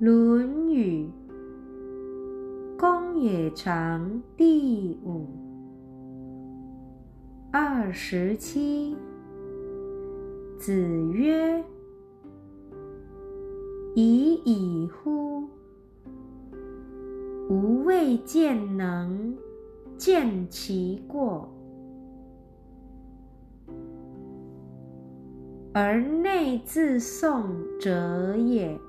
论语公冶长第五二十七。子曰：“已矣乎！吾未见能见其过，而内自颂者也。”